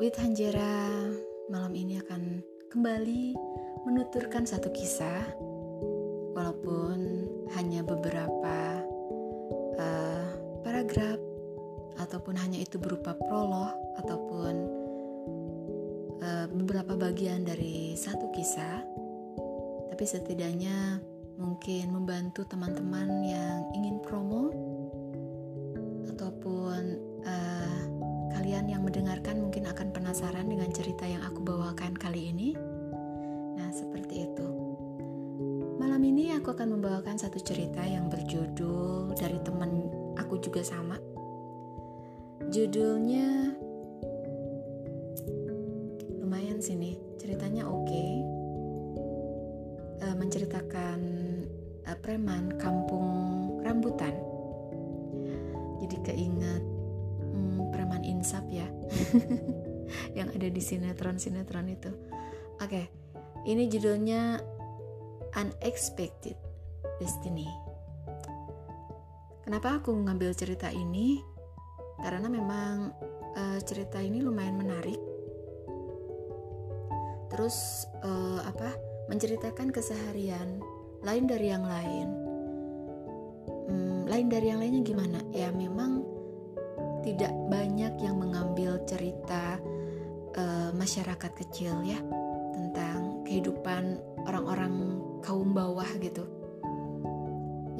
With Hanjera malam ini akan kembali menuturkan satu kisah, walaupun hanya beberapa uh, paragraf ataupun hanya itu berupa prolog ataupun uh, beberapa bagian dari satu kisah, tapi setidaknya mungkin membantu teman-teman yang ingin promo ataupun uh, kalian yang mendengarkan mungkin akan penasaran dengan cerita yang aku bawakan kali ini. Nah, seperti itu. Malam ini aku akan membawakan satu cerita yang berjudul dari teman aku juga sama. Judulnya sinetron-sinetron itu. Oke okay, ini judulnya Unexpected Destiny. Kenapa aku ngambil cerita ini? Karena memang uh, cerita ini lumayan menarik. Terus uh, apa menceritakan keseharian lain dari yang lain. Lain dari yang lainnya gimana? Ya memang tidak banyak yang mengambil cerita uh, masyarakat kecil ya tentang kehidupan orang-orang kaum bawah gitu.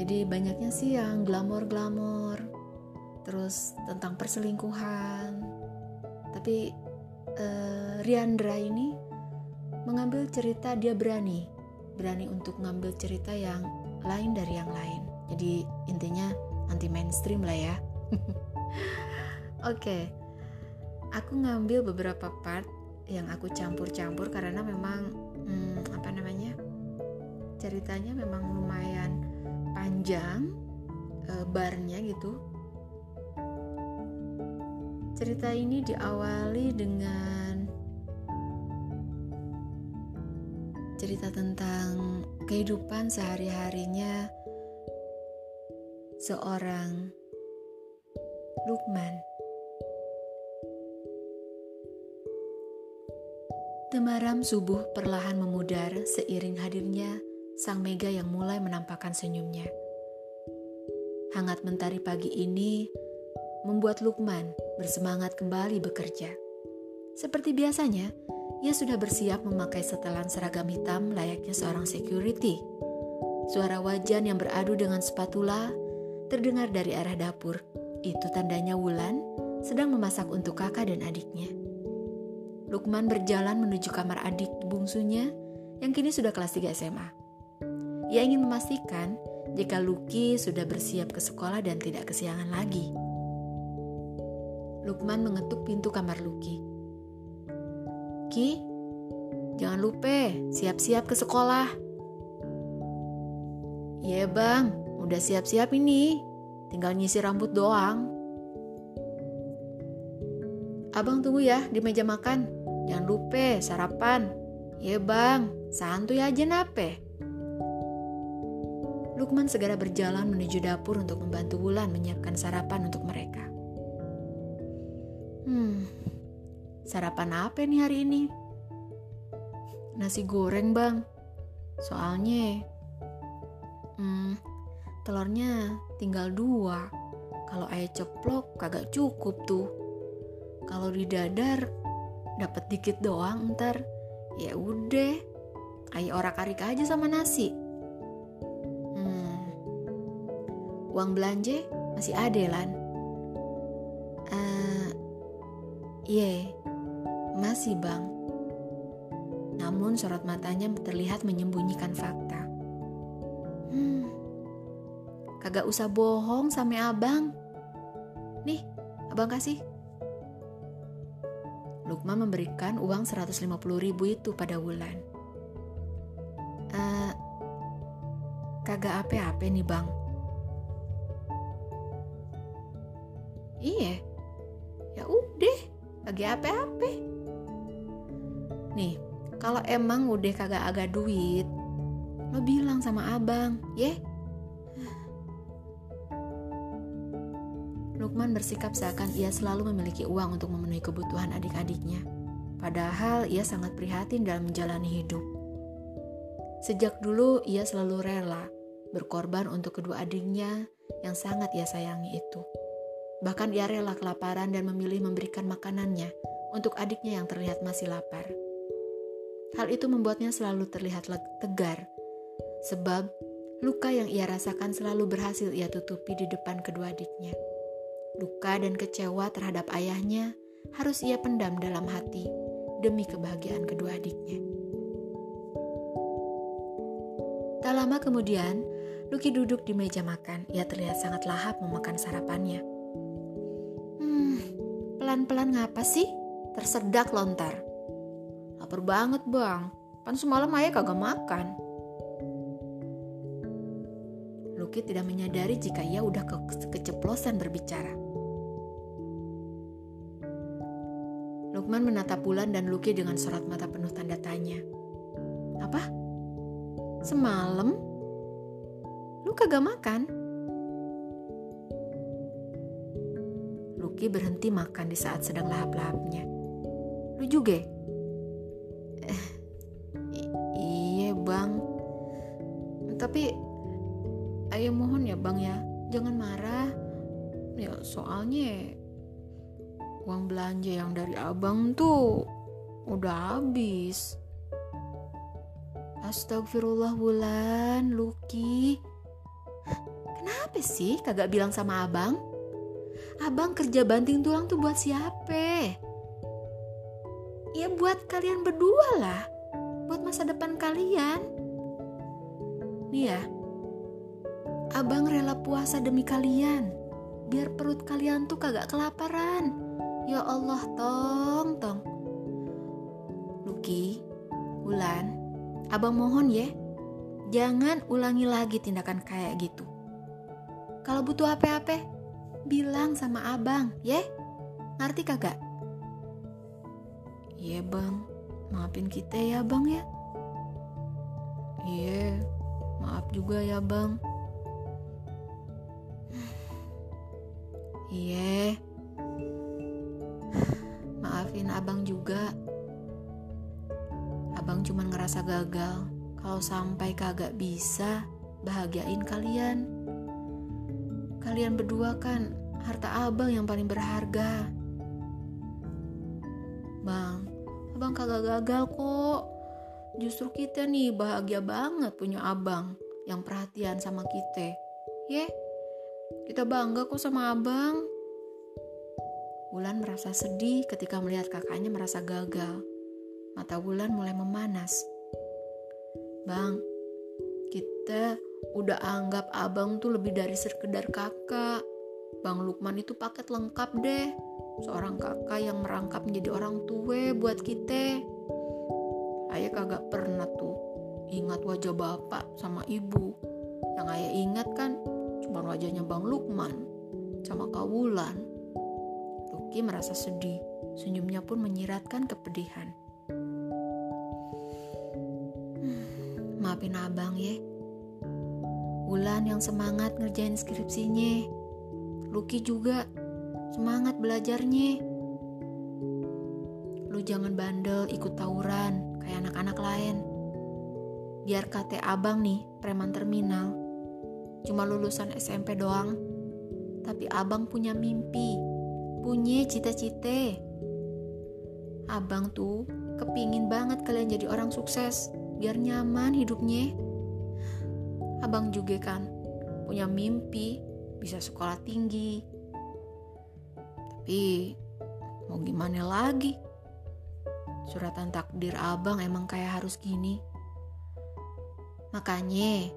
Jadi banyaknya sih yang glamor-glamor, terus tentang perselingkuhan. Tapi uh, Riandra ini mengambil cerita dia berani, berani untuk ngambil cerita yang lain dari yang lain. Jadi intinya anti mainstream lah ya. Oke, okay. Aku ngambil beberapa part yang aku campur-campur karena memang hmm, apa namanya ceritanya memang lumayan panjang e, barnya gitu. Cerita ini diawali dengan cerita tentang kehidupan sehari-harinya seorang Lukman. Temaram subuh perlahan memudar seiring hadirnya sang Mega yang mulai menampakkan senyumnya. Hangat mentari pagi ini membuat Lukman bersemangat kembali bekerja. Seperti biasanya, ia sudah bersiap memakai setelan seragam hitam layaknya seorang security. Suara wajan yang beradu dengan spatula terdengar dari arah dapur. Itu tandanya Wulan sedang memasak untuk kakak dan adiknya. Lukman berjalan menuju kamar adik bungsunya yang kini sudah kelas 3 SMA. Ia ingin memastikan jika Luki sudah bersiap ke sekolah dan tidak kesiangan lagi. Lukman mengetuk pintu kamar Luki. Ki, jangan lupa siap-siap ke sekolah. Iya bang, Udah siap-siap ini, tinggal nyisir rambut doang. Abang tunggu ya di meja makan. Jangan lupa sarapan. Ya bang, santuy aja nape. Lukman segera berjalan menuju dapur untuk membantu Wulan menyiapkan sarapan untuk mereka. Hmm, sarapan apa nih hari ini? Nasi goreng bang. Soalnya, hmm, telurnya tinggal dua. Kalau ayah ceplok kagak cukup tuh. Kalau di dadar dapat dikit doang ntar ya udah ayah orak-arik aja sama nasi. Hmm. Uang belanja masih ada lan. Uh, iya, masih bang. Namun sorot matanya terlihat menyembunyikan fakta. Hmm, Kagak usah bohong sama abang. Nih, abang kasih. Lukman memberikan uang 150 ribu itu pada Wulan. Uh, kagak apa-apa nih bang. Iya, ya udah, kagak apa-apa. Nih, kalau emang udah kagak agak duit, lo bilang sama abang, ya. Lukman bersikap seakan ia selalu memiliki uang untuk memenuhi kebutuhan adik-adiknya. Padahal ia sangat prihatin dalam menjalani hidup. Sejak dulu ia selalu rela berkorban untuk kedua adiknya yang sangat ia sayangi itu. Bahkan ia rela kelaparan dan memilih memberikan makanannya untuk adiknya yang terlihat masih lapar. Hal itu membuatnya selalu terlihat tegar, sebab luka yang ia rasakan selalu berhasil ia tutupi di depan kedua adiknya. Luka dan kecewa terhadap ayahnya harus ia pendam dalam hati demi kebahagiaan kedua adiknya. Tak lama kemudian, Luki duduk di meja makan. Ia terlihat sangat lahap memakan sarapannya. Pelan-pelan ngapa sih? Tersedak lontar. Lapar banget bang, pan semalam ayah kagak makan. Luki tidak menyadari jika ia udah ke keceplosan berbicara. Lukman menatap Bulan dan Luki dengan sorot mata penuh tanda tanya. Apa? Semalam? Lu kagak makan? Lucky berhenti makan di saat sedang lahap-lahapnya. Lu juga? Ya soalnya uang belanja yang dari abang tuh udah habis. Astagfirullah bulan, Lucky. Kenapa sih kagak bilang sama abang? Abang kerja banting tulang tuh buat siapa? Ya buat kalian berdua lah. Buat masa depan kalian. Nih ya. Abang rela puasa demi kalian. Biar perut kalian tuh kagak kelaparan. Ya Allah, tong, tong. Luki, Bulan, abang mohon ya. Jangan ulangi lagi tindakan kayak gitu. Kalau butuh apa-apa, bilang sama abang, ya? Ngerti kagak? Iya bang, maafin kita ya bang ya. Iya, maaf juga ya bang. Iya, maafin abang juga. Abang cuma ngerasa gagal kalau sampai kagak bisa bahagiain kalian. Kalian berdua kan harta abang yang paling berharga. Bang, abang kagak gagal kok. Justru kita nih bahagia banget punya abang yang perhatian sama kita. Ye, kita bangga kok sama abang. Wulan merasa sedih ketika melihat kakaknya merasa gagal. Mata Wulan mulai memanas. Bang, kita udah anggap abang tuh lebih dari sekedar kakak. Bang Lukman itu paket lengkap deh. Seorang kakak yang merangkap menjadi orang tua buat kita. Ayah kagak pernah tuh ingat wajah bapak sama ibu. Yang ayah ingat kan cuma wajahnya Bang Lukman sama Kawulan. Luki merasa sedih. Senyumnya pun menyiratkan kepedihan. Hmm, maafin abang ya Wulan yang semangat ngerjain skripsinya. Lucky juga semangat belajarnya. Lu jangan bandel ikut tawuran kayak anak-anak lain. Biar kate abang nih, preman terminal. Cuma lulusan SMP doang. Tapi abang punya mimpi, punya cita-cita. Abang tuh kepingin banget kalian jadi orang sukses, biar nyaman hidupnya. Abang juga kan punya mimpi bisa sekolah tinggi. Tapi mau gimana lagi? Suratan takdir abang emang kayak harus gini. Makanya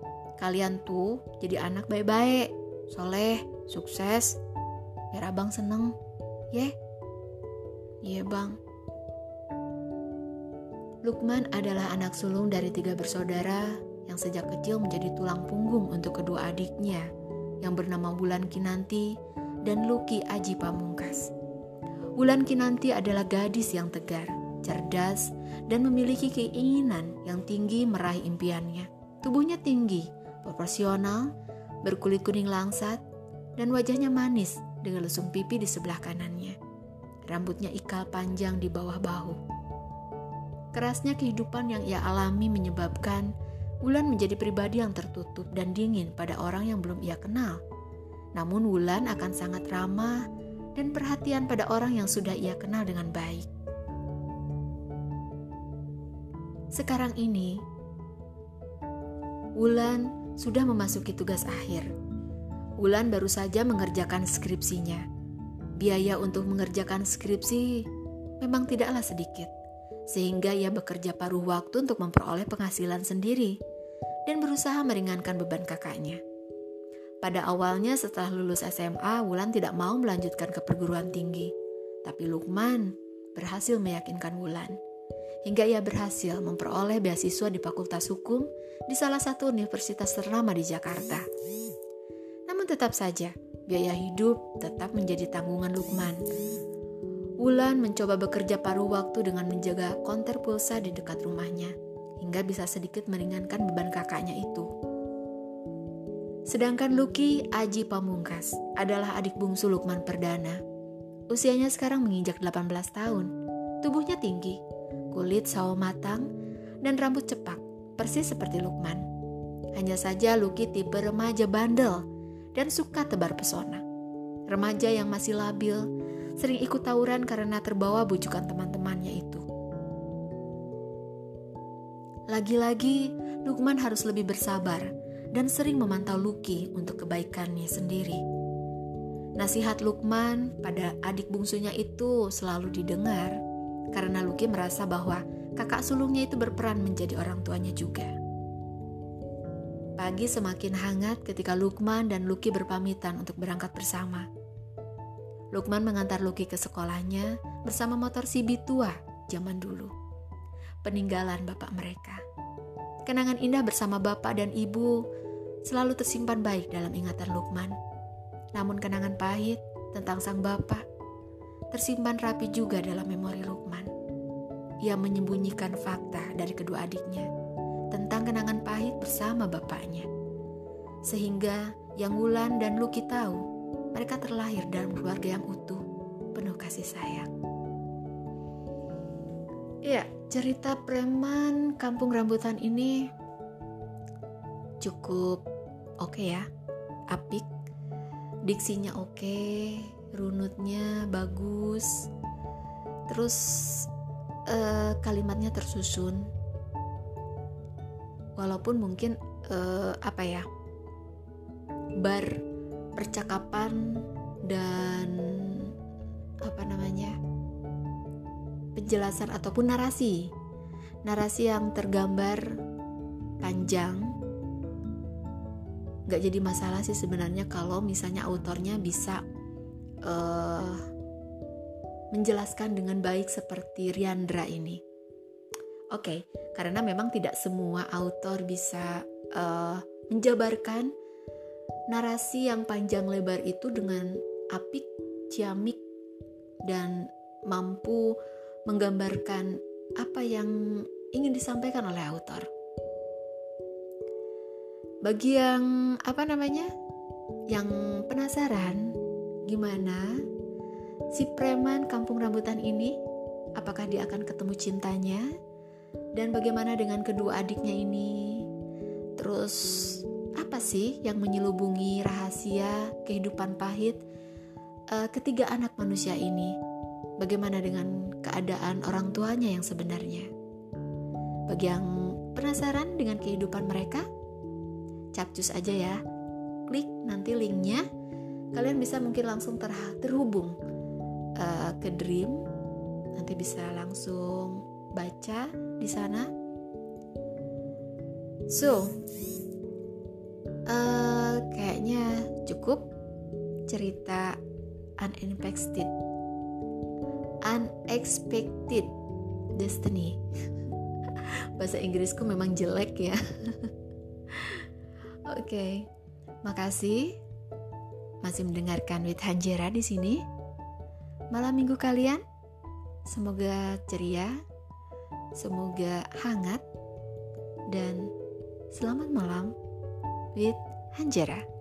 kalian tuh jadi anak baik-baik, soleh, sukses, biar abang seneng, ya? Iya bang. Lukman adalah anak sulung dari tiga bersaudara yang sejak kecil menjadi tulang punggung untuk kedua adiknya yang bernama Wulan Kinanti dan Luki Aji Pamungkas. Wulan Kinanti adalah gadis yang tegar, cerdas, dan memiliki keinginan yang tinggi meraih impiannya. Tubuhnya tinggi, proporsional, berkulit kuning langsat, dan wajahnya manis dengan lesung pipi di sebelah kanannya. Rambutnya ikal panjang di bawah bahu. Kerasnya kehidupan yang ia alami menyebabkan Wulan menjadi pribadi yang tertutup dan dingin pada orang yang belum ia kenal. Namun Wulan akan sangat ramah dan perhatian pada orang yang sudah ia kenal dengan baik. Sekarang ini, Wulan sudah memasuki tugas akhir. Wulan baru saja mengerjakan skripsinya. Biaya untuk mengerjakan skripsi memang tidaklah sedikit, sehingga ia bekerja paruh waktu untuk memperoleh penghasilan sendiri dan berusaha meringankan beban kakaknya. Pada awalnya setelah lulus SMA, Wulan tidak mau melanjutkan ke perguruan tinggi. Tapi Lukman berhasil meyakinkan Wulan. Hingga ia berhasil memperoleh beasiswa di Fakultas Hukum di salah satu universitas ternama di Jakarta. Namun tetap saja, biaya hidup tetap menjadi tanggungan Lukman. Wulan mencoba bekerja paruh waktu dengan menjaga konter pulsa di dekat rumahnya hingga bisa sedikit meringankan beban kakaknya itu. Sedangkan Lucky Aji Pamungkas adalah adik bungsu Lukman Perdana. Usianya sekarang menginjak 18 tahun. Tubuhnya tinggi, kulit sawo matang, dan rambut cepak, persis seperti Lukman. Hanya saja Lucky tipe remaja bandel dan suka tebar pesona. Remaja yang masih labil, sering ikut tawuran karena terbawa bujukan teman-temannya itu. Lagi-lagi, Lukman harus lebih bersabar dan sering memantau Luki untuk kebaikannya sendiri. Nasihat Lukman pada adik bungsunya itu selalu didengar karena Luki merasa bahwa kakak sulungnya itu berperan menjadi orang tuanya juga. Pagi semakin hangat ketika Lukman dan Luki berpamitan untuk berangkat bersama. Lukman mengantar Luki ke sekolahnya bersama motor Sibi tua zaman dulu peninggalan bapak mereka. Kenangan indah bersama bapak dan ibu selalu tersimpan baik dalam ingatan Lukman. Namun kenangan pahit tentang sang bapak tersimpan rapi juga dalam memori Lukman. Ia menyembunyikan fakta dari kedua adiknya tentang kenangan pahit bersama bapaknya. Sehingga yang Wulan dan Luki tahu, mereka terlahir dalam keluarga yang utuh, penuh kasih sayang. Ya, cerita preman kampung rambutan ini cukup oke okay ya, apik, diksinya oke, okay, runutnya bagus, terus uh, kalimatnya tersusun, walaupun mungkin uh, apa ya, bar percakapan dan apa namanya penjelasan ataupun narasi. Narasi yang tergambar panjang. Nggak jadi masalah sih sebenarnya kalau misalnya autornya bisa uh, menjelaskan dengan baik seperti Riandra ini. Oke, okay, karena memang tidak semua autor bisa uh, menjabarkan narasi yang panjang lebar itu dengan apik, ciamik, dan mampu menggambarkan apa yang ingin disampaikan oleh autor. Bagi yang apa namanya? Yang penasaran gimana si preman kampung rambutan ini? Apakah dia akan ketemu cintanya? Dan bagaimana dengan kedua adiknya ini? Terus apa sih yang menyelubungi rahasia kehidupan pahit uh, ketiga anak manusia ini? Bagaimana dengan keadaan orang tuanya yang sebenarnya. Bagi yang penasaran dengan kehidupan mereka, capcus aja ya. Klik nanti linknya, kalian bisa mungkin langsung ter terhubung uh, ke Dream. Nanti bisa langsung baca di sana. So, uh, kayaknya cukup cerita unexpected unexpected destiny. Bahasa Inggrisku memang jelek ya. Oke, okay. makasih masih mendengarkan with Hanjera di sini. Malam minggu kalian semoga ceria, semoga hangat, dan selamat malam with Hanjera.